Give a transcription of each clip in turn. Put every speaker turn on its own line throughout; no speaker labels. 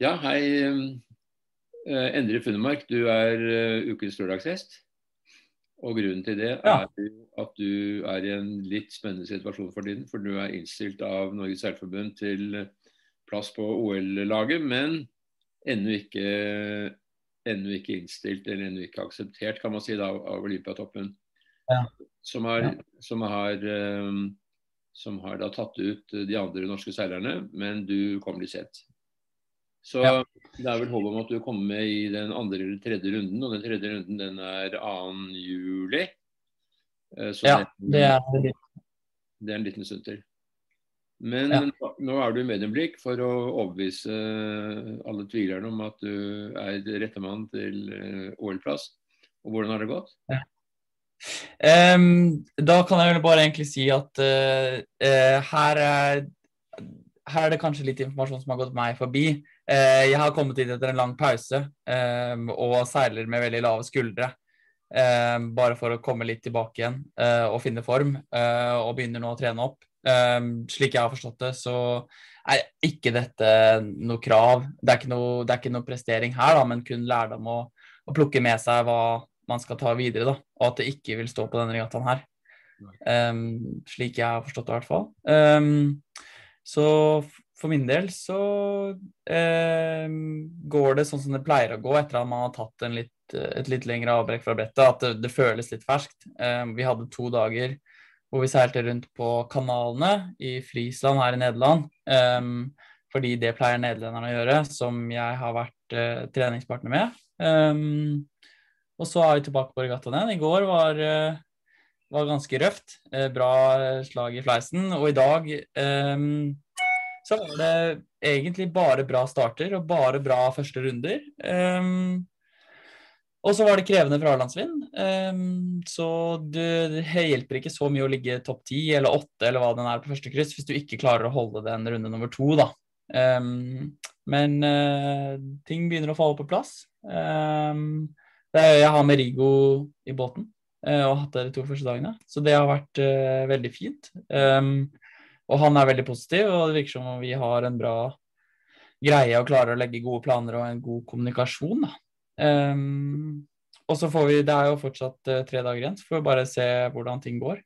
Ja, hei. eh, Endre Funnemark, du er eh, ukens lørdagshest. Og grunnen til det er ja. at du er i en litt spennende situasjon for tiden. For du er innstilt av Norges Seilforbund til plass på OL-laget, men ennå ikke, ennå ikke innstilt eller ennå ikke akseptert, kan man si, da, av Olympiatoppen.
Ja.
Som har, som har, eh, som har da tatt ut de andre norske seilerne, men du kom litt sent. Så
Ja.
det er vel håp om at du kommer med i den andre eller tredje runden, og den tredje runden den er 2. juli. Eh, Så
Ja,
det,
er det.
det er en liten stund til. Men
Ja.
nå er du i medieblikk for å overbevise alle tvilerne om at du er rette mann til eh, OL-plass. Og hvordan har det gått?
Em, da kan jeg vel bare egentlig si at uh, uh, her, er, her er det kanskje litt informasjon som har gått meg forbi. Uh, jeg har kommet hit etter en lang pause um, og seiler med veldig lave skuldre. Um, bare for å komme litt tilbake igjen og finne form, og begynner nå å trene opp. Slik jeg har forstått det, så er ikke dette noe krav. Det er ikke noe, det er ikke noe prestering her, da, men kun lærdom å, å plukke med seg hva man skal ta videre, da, og at det ikke vil stå på denne regattaen her. Um, slik jeg har forstått det, i hvert fall. Um, så for min del så um, går det sånn som det pleier å gå etter at man har tatt litt, et litt lengre avbrekk fra brettet, at det, det føles litt ferskt. Vi hadde to dager hvor vi seilte rundt på kanalene i Frisland her i Nederland. fordi det pleier nederlenderne å gjøre, som jeg har vært uh, treningspartner med. Em, og så er vi tilbake på regattaen igjen. I går var, eh, var ganske røft. Eh, Bra slag i fleisen. Og i dag um, så var det egentlig bare bra starter og bare bra første runder. Um, og så var det krevende fralandsvind. Um, så det, hjelper ikke så mye å ligge topp ti eller åtte eller hva den er på første kryss, hvis du ikke klarer å holde den runde nummer to, da. Um, men uh, ting begynner å falle på plass. Um, er, jeg har med Rigo i båten eh, og har hatt det de to første dagene, så det har vært uh, veldig fint. Um, og han er veldig positiv, og det virker som om vi har en bra greie og klarer å legge gode planer og en god kommunikasjon. Um, og så får vi, Det er jo fortsatt uh, tre dager igjen, så får vi bare se hvordan ting går.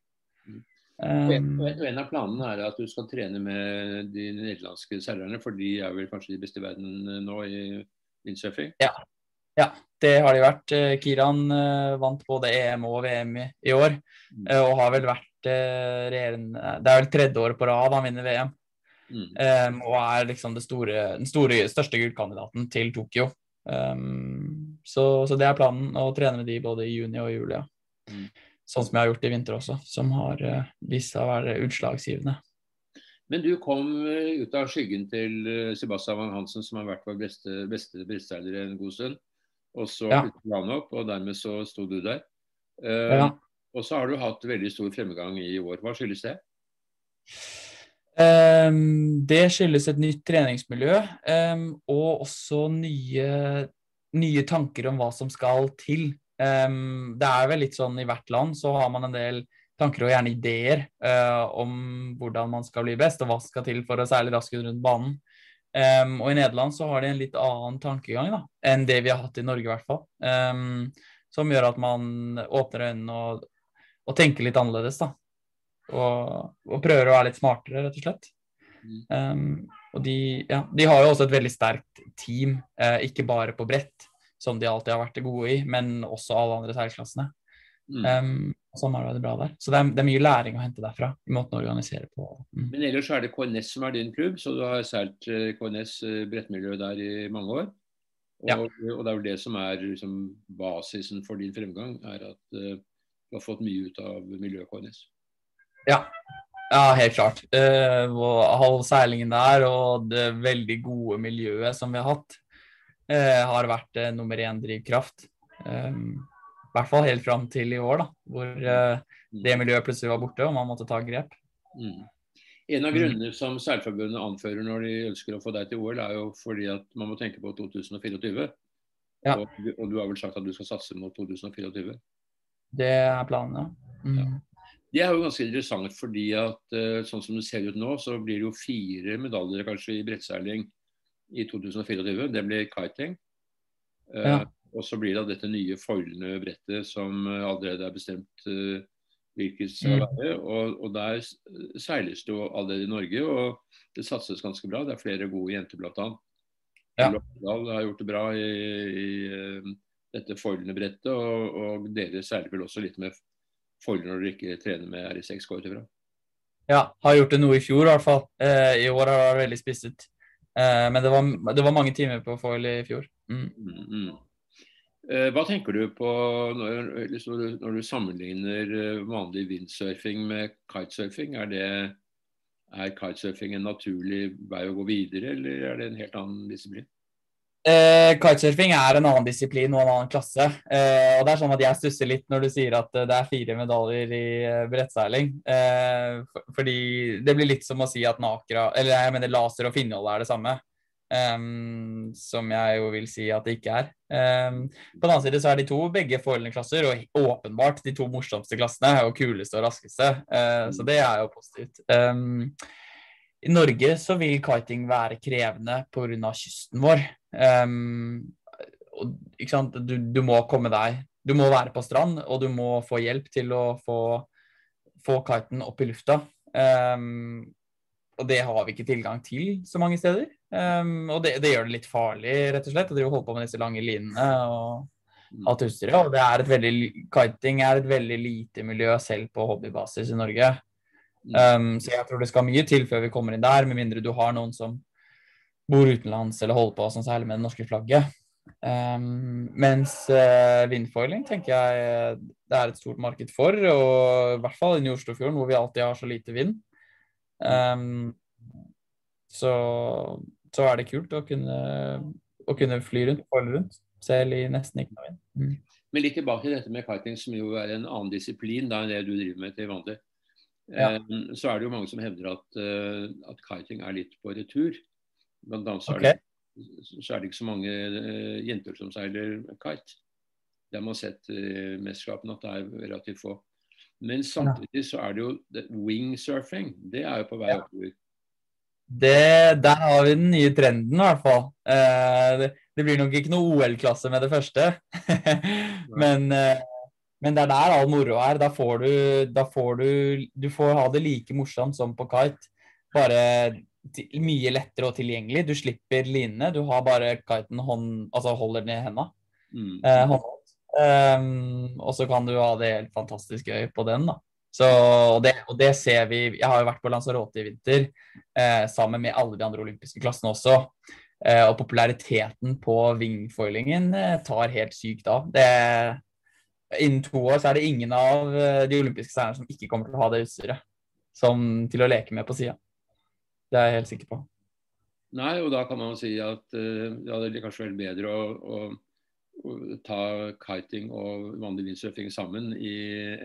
Og en,
Um,
og en av planene er at du skal trene med de nederlandske seilerne, for de er vel kanskje de beste i verden nå i windsurfing?
ja, det har de vært. Eh, Kiran eh, vant både EM og VM i, i år,
Mm.
eh, og har vel vært Det er vel tredje året på rad han vinner VM.
Mm.
Um, og er liksom det store, den store, største gullkandidaten til Tokyo. Um, så, så det er planen, å trene med de både i juni og juli. Ja.
Mm.
Sånn som jeg har gjort i vinter også, som har uh, vist seg å være utslagsgivende.
Men du kom ut av skyggen til Sebastian Van Hansen, som har vært vår beste, beste bristseiler en god stund. Og så
Ja.
han opp, og dermed så sto du der. Uh,
Ja.
Og så har du hatt veldig stor fremgang i år. Hva skyldes det?
Um, det skyldes et nytt treningsmiljø um, og også nye, nye tanker om hva som skal til. Um, det er vel litt sånn i hvert land så har man en del tanker og gjerne ideer uh, om hvordan man skal bli best, og hva som skal til for å seile raskest rundt banen. Um, og i Nederland så har de en litt annen tankegang da, enn det vi har hatt i Norge, i hvert fall. Um, som gjør at man åpner øynene og, og tenker litt annerledes, da. Og, og prøver å være litt smartere, rett og slett. Um, og de, ja, de har jo også et veldig sterkt team, eh, ikke bare på brett, som de alltid har vært gode i, men også alle andre seilklassene.
Mm.
Um, sånn er det bra der. Så det er, det er mye læring å hente derfra, i måten å organisere på. Mm.
Men ellers er det KNS som er din klubb, så du har seilt eh, KNS eh, brettmiljø der i mange år. Og,
Ja.
og det er vel det som er liksom, basisen for din fremgang, er at uh, du har fått mye ut av miljøet KNS.
Ja. ja, helt klart. Uh, all seilingen der og det veldig gode miljøet som vi har hatt, uh, har vært uh, nummer én drivkraft. Um, I hvert fall helt fram til i år, da, hvor eh, det miljøet plutselig var borte og man måtte ta grep.
Mm. En av
Mm.
grunnene som Seilforbundet anfører når de ønsker å få deg til OL, er jo fordi at man må tenke på 2024.
Ja.
Og, og du har vel sagt at du skal satse mot 2024?
Det er planen, ja. Mm.
Det er jo ganske interessant fordi at sånn som det ser ut nå, så blir det jo fire medaljer kanskje i brettseiling i 2024. Det blir kiting. Ja. Og så blir det dette nye foilende brettet som allerede er bestemt hvilket skal mm. være. Og, og, der seiles det allerede i Norge, og det satses ganske bra. Det er flere gode jenter bl.a. Ja. Loppedal har gjort det bra i, i uh, dette foilende brettet, og, og, dere seiler vel også litt med foiler når dere ikke trener med R6 går ut ifra?
Ja, har gjort det noe i fjor i hvert fall. Eh, I år har det vært veldig spisset. Eh, men det var, det var, mange timer på foil i fjor. Mm. Mm, mm.
Eh, hva tenker du på når, når du sammenligner eh, vanlig windsurfing med kitesurfing? Er, det, er kitesurfing en naturlig vei å gå videre, eller er det en helt annen disiplin?
Eh, kitesurfing er en annen disiplin og en annen klasse. Eh, og det er sånn at Jeg stusser litt når du sier at det er fire medaljer i brettseiling. Eh, for, fordi det blir litt som å si at Nakra, eller jeg mener laser og finnhold er det samme. Um, som jeg jo vil si at det ikke er. Um, på den annen side så er de to begge forholdende klasser, og åpenbart de to morsomste klassene og kuleste og raskeste. Uh, så det er jo positivt. Um, I Norge så vil kiting være krevende pga. kysten vår. Og, ikke sant? Du, du, må komme deg Du må være på strand, og du må få hjelp til å få, få kiten opp i lufta. og det har vi ikke tilgang til så mange steder. Um, og det, det, gjør det litt farlig, rett og slett, å holde på med disse lange linene og alt utstyret. Og det er et veldig, kiting er et veldig lite miljø selv på hobbybasis i Norge. Um, så jeg tror det skal mye til før vi kommer inn der, med mindre du har noen som bor utenlands eller holder på sånn særlig med det norske flagget. Um, mens uh, vindfoiling tenker jeg det er et stort marked for, og i hvert fall i Oslofjorden hvor vi alltid har så lite vind. Um, så så er det kult å kunne, å kunne fly rundt holde rundt, selv i nesten ikke noe vind. Mm.
Men litt tilbake til dette med kiting, som jo er en annen disiplin da, enn det du driver med til vanlig. Ja. Um, så er det jo mange som hevder at, uh, at kiting er litt på retur. Blant annet så er, det, så er det ikke så mange uh, jenter som seiler kite. Det har man sett i uh, mesterskapene at det er relativt få. Men samtidig så er det jo det, wingsurfing. Det er jo på vei oppover.
Det, der har vi den nye trenden, i hvert fall. Eh, det, det, blir nok ikke noe OL-klasse med det første. men, eh, men, det er der all moro er. Da får, du, da får du Du får ha det like morsomt som på kite, bare mye lettere og tilgjengelig. Du slipper linene. Du har bare kiten hånd, altså holder den i henda. Mm. Eh, um, og så kan du ha det helt fantastisk gøy på den, da. Så, og, det, og, det, ser vi Jeg har jo vært på Lanzarote i vinter eh, sammen med alle de andre olympiske klassene også. Eh, og populariteten på wingfoilingen eh, tar helt sykt av. Innen to år så er det ingen av eh, de olympiske seilerne som ikke kommer til å ha det utstyret som til å leke med på sida. Det er jeg helt sikker på.
Nei, og da kan man jo si at uh, ja, det blir kanskje vel bedre å, å ta kiting og vanlig windsurfing sammen i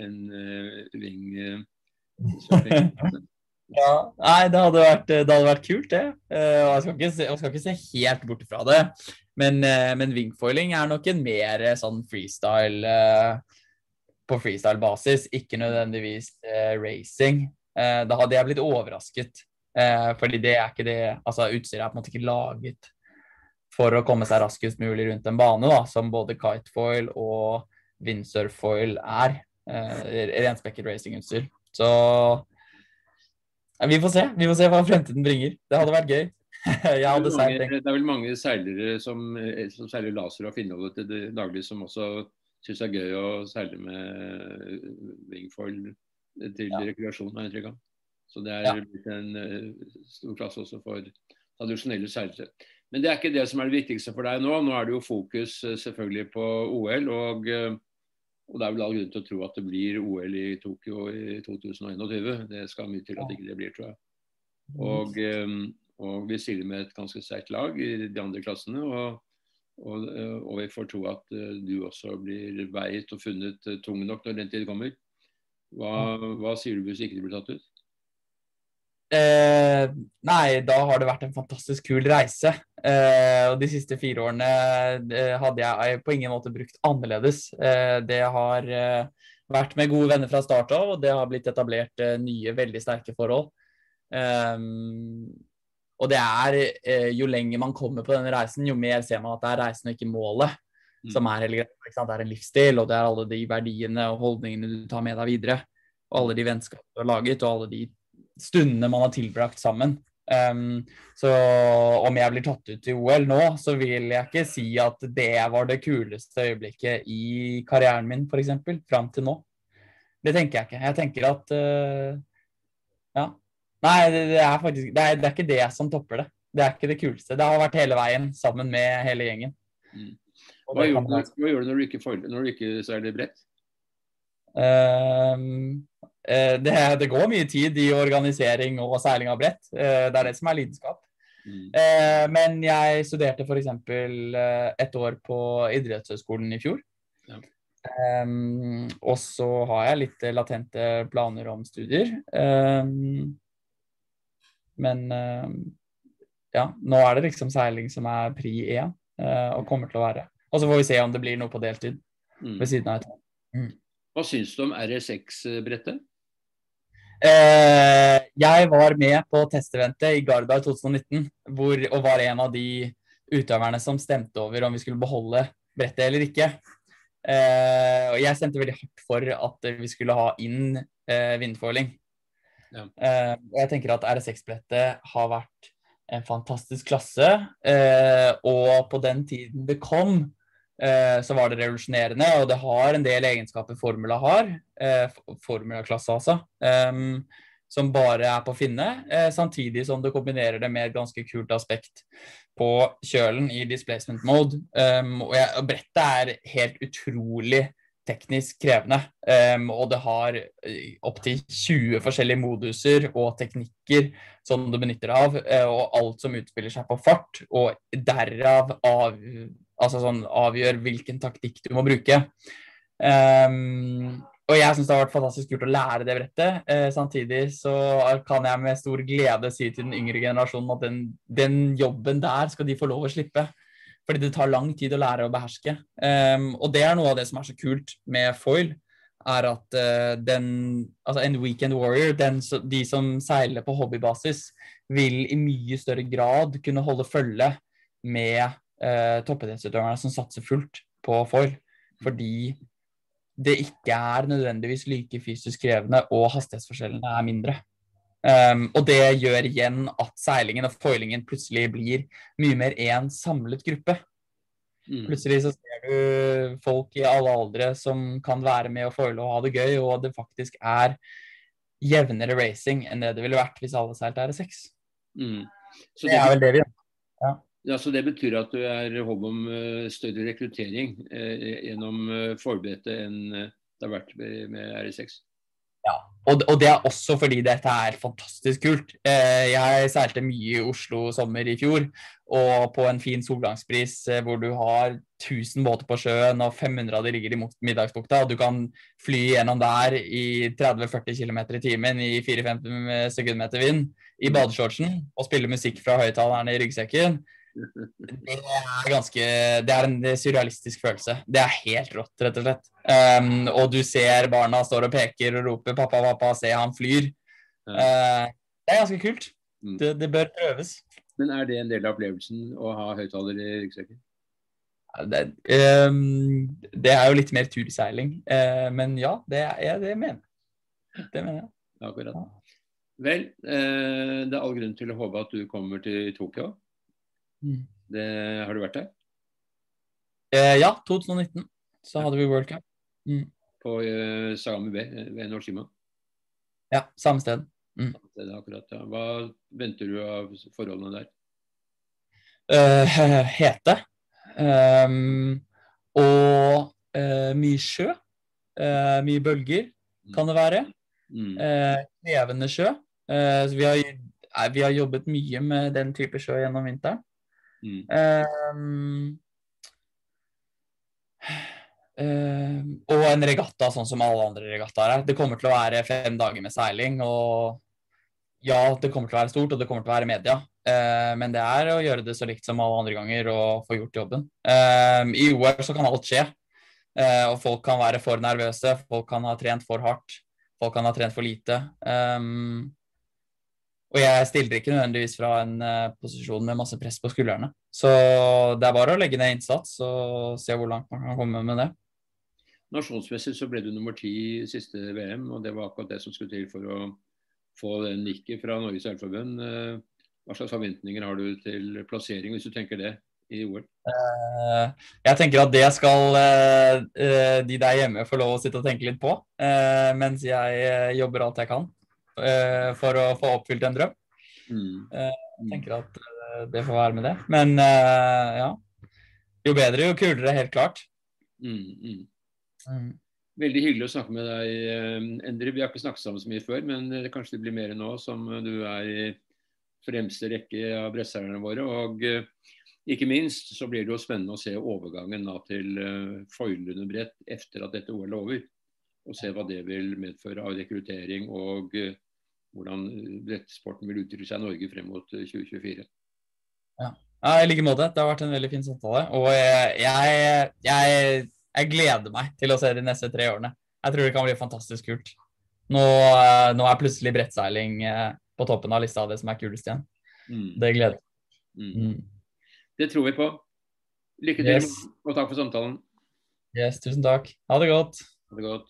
en uh, wingsurfing.
ja, nei, det hadde vært, det hadde vært kult, det. Uh, jeg, skal ikke se, skal ikke se helt bort fra det. Men, men wingfoiling er nok en mer sånn freestyle på freestyle-basis, ikke nødvendigvis racing. da hadde jeg blitt overrasket, fordi det er ikke det Altså, utstyret er på en måte ikke laget for å komme seg raskest mulig rundt en bane, da, som både kitefoil og windsurfoil er. Eh, renspekket racingutstyr. Så ja, vi får se. Vi får se hva fremtiden bringer. Det hadde vært gøy.
Hadde mange, det er vel mange seilere som, eh, som seiler laser og finneholdet til det daglig, som også syns det er gøy å seile med wingfoil til ja. rekreasjon, har jeg inntrykk av. Så det er blitt ja. en uh, stor klasse også for tradisjonelle seilere. Men det er ikke det som er det viktigste for deg nå. Nå er det jo fokus eh, selvfølgelig på OL. Og, eh, og det er vel all grunn til å tro at det blir OL i Tokyo i 2021. Det skal mye til at ikke det blir, tror jeg. Og, eh, og vi stiller med et ganske sterkt lag i de andre klassene. Og, og, og, vi får tro at du også blir veiet og funnet tung nok når den tid kommer. Hva, hva sier du hvis ikke det blir tatt ut?
Eh, nei, da har det vært en fantastisk kul reise. Eh, og de siste fire årene eh, hadde jeg på ingen måte brukt annerledes. Eh, det har eh, vært med gode venner fra start av, og det har blitt etablert nye, veldig sterke forhold. Og det er Jo lenger man kommer på denne reisen, jo mer ser man at det er reisen og ikke målet mm. som er hele greia. Det er en livsstil, og det er alle de verdiene og holdningene du tar med deg videre. Og alle de vennskapene du har laget, og alle de stundene man har tilbrakt sammen. Um, så om jeg blir tatt ut i OL nå, så vil jeg ikke si at det var det kuleste øyeblikket i karrieren min, f.eks. Fram til nå. Det tenker jeg ikke. Jeg tenker at uh, Ja. Nei, det, det er faktisk det er, det er, ikke det som topper det. Det er ikke det kuleste. Det har vært hele veien sammen med hele gjengen.
Mm. Hva, gjør du, hva gjør du når du ikke, når du ikke seiler brett?
Eh, det, det, går mye tid i organisering og seiling av brett. Eh, det er det som er lidenskap. Mm. Eh, men jeg studerte f.eks. et år på idrettshøyskolen i fjor. Ja. Um, og så har jeg litt latente planer om studier. Um, men um, ja, nå er det liksom seiling som er pri én, uh, og kommer til å være. Og så får vi se om det blir noe på deltid mm. ved siden av et
mm. Hva syns du om RS6-brettet?
Eh, jeg var med på testeventet i Garda i 2019 hvor, og var en av de utøverne som stemte over om vi skulle beholde brettet eller ikke. Eh, og jeg stemte veldig hardt for at vi skulle ha inn eh, vindfoiling. Ja. Eh, og jeg tenker at RS6-brettet har vært en fantastisk klasse. Eh, og på den tiden det kom, så var det revolusjonerende, og det har en del egenskaper Formula har. Eh, Formula-klasse, altså. Um, som bare er på å finne, eh, samtidig som det kombinerer det med et ganske kult aspekt på kjølen i displacement mode. Um, og, brettet er helt utrolig teknisk krevende. Um, og det har opptil 20 forskjellige moduser og teknikker som du benytter av, og alt som utspiller seg på fart, og derav av altså sånn avgjør hvilken taktikk du må bruke. Um, og jeg syns det har vært fantastisk kult å lære det brettet. Eh, samtidig så kan jeg med stor glede si til den yngre generasjonen at den, den, jobben der skal de få lov å slippe. Fordi det tar lang tid å lære å beherske. Um, og det er noe av det som er så kult med foil, er at uh, den Altså en weekend warrior, den, de som seiler på hobbybasis, vil i mye større grad kunne holde følge med eh, toppidrettsutøverne som satser fullt på foil. Fordi det ikke er nødvendigvis like fysisk krevende, og hastighetsforskjellene er mindre. Um, og det gjør igjen at seilingen og foilingen plutselig blir mye mer én samlet gruppe. Mm. Plutselig så ser du folk i alle aldre som kan være med å foile og ha det gøy, og det faktisk er jevnere racing enn det det ville vært hvis alle seilte R6. Mm. Så det, det er vel det vi gjør. Ja.
Ja, så Det betyr at du er håp om uh, større rekruttering eh, gjennom uh, forberedte enn uh, det har vært med, med RS6?
Ja, og, og, det er også fordi dette er fantastisk kult. jeg seilte mye i Oslo sommer i fjor, og på en fin solgangspris hvor du har 1000 båter på sjøen og 500 av de ligger i Middagsbukta, og du kan fly gjennom der i 30-40 km i timen i 4-5 sekundmeter vind i badeshortsen og spille musikk fra høyttalerne i ryggsekken det er ganske Det er en surrealistisk følelse. Det er helt rått, rett og slett. Um, og du ser barna står og peker og roper 'pappa, pappa, se han flyr'. Uh, det er ganske kult. Mm. Det, det, bør prøves.
Men er det en del av opplevelsen å ha høyttaler i ryggsekken?
Det, um, det, er jo litt mer turseiling. Uh, men ja, det, er, det mener jeg. Det mener jeg.
Akkurat. Vel, uh, det er all grunn til å håpe at du kommer til Tokyo. Mm. Det, har du vært der?
Eh, ja, 2019 så hadde vi World Cup. Mm.
På uh, Sagami B ved Norshima?
Ja, samme sted. Mm.
sted akkurat, ja. Hva venter du av forholdene der?
Uh, hete. Um, og uh, mye sjø. Uh, mye bølger, mm. kan det være. Mm. Krevende sjø. vi, har, vi har jobbet mye med den type sjø gjennom vinteren. Mm. Um, um, og en regatta sånn som alle andre regattaer er. Det kommer til å være fem dager med seiling. Og ja, det kommer til å være stort, og det kommer til å være media. Uh, men det er å gjøre det så likt som alle andre ganger og få gjort jobben. Um, I OL så kan alt skje. Uh, og folk kan være for nervøse, folk kan ha trent for hardt, folk kan ha trent for lite. Um, og jeg stiller ikke nødvendigvis fra en uh, posisjon med masse press på skuldrene. Så det er bare å legge ned innsats og se hvor langt man kan komme med det.
Nasjonsmessig så ble du nummer ti i siste VM, og det var akkurat det som skulle til for å få den nikket fra Norges Seilforbund. Uh, hva slags forventninger har du til plassering, hvis du tenker det? i OL?
Uh, jeg tenker at det skal de der hjemme få lov å sitte og tenke litt på, mens jeg jobber alt jeg kan for å få oppfylt en drøm. Mm. jeg tenker at det får være med det. Men ja. Jo bedre, jo kulere, helt klart. Mm, mm.
Mm. Veldig hyggelig å snakke med deg, Endre. Vi har ikke snakket sammen så mye før, men det kanskje det blir mer nå som du er i fremste rekke av bresserne våre. og ikke minst så blir det jo spennende å se overgangen da, til foilende brett etter at dette OL er over. Og se hva det vil medføre av rekruttering og hvordan brettsporten vil utvikle seg i Norge frem mot 2024. Eh,
ja. ja, I like måte. Det har vært en veldig fin samtale. Og jeg, jeg, jeg, jeg, gleder meg til å se de neste tre årene. Jeg tror det kan bli fantastisk kult. Nå, nå er plutselig brettseiling på toppen av lista av det som er kulest igjen. Mm. Det gleder meg. Mm.
Mm. Det tror vi på. Lykke til, yes. og takk for samtalen.
Yes, tusen takk. Ha det godt.
Ha det godt.